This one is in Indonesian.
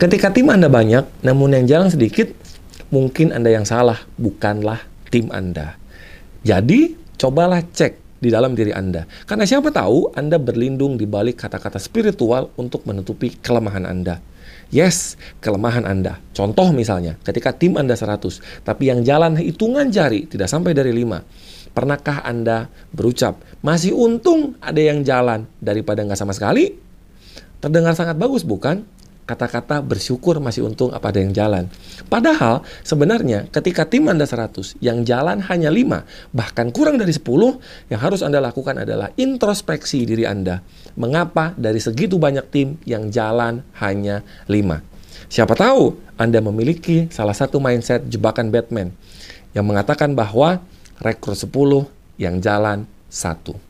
Ketika tim Anda banyak, namun yang jalan sedikit, mungkin Anda yang salah, bukanlah tim Anda. Jadi, cobalah cek di dalam diri Anda. Karena siapa tahu Anda berlindung di balik kata-kata spiritual untuk menutupi kelemahan Anda. Yes, kelemahan Anda. Contoh misalnya, ketika tim Anda 100, tapi yang jalan hitungan jari tidak sampai dari 5. Pernahkah Anda berucap, masih untung ada yang jalan daripada nggak sama sekali? Terdengar sangat bagus bukan? Kata-kata bersyukur masih untung apa ada yang jalan. Padahal sebenarnya ketika tim Anda 100 yang jalan hanya 5 bahkan kurang dari 10 yang harus Anda lakukan adalah introspeksi diri Anda. Mengapa dari segitu banyak tim yang jalan hanya 5? Siapa tahu Anda memiliki salah satu mindset jebakan Batman yang mengatakan bahwa rekor 10 yang jalan satu.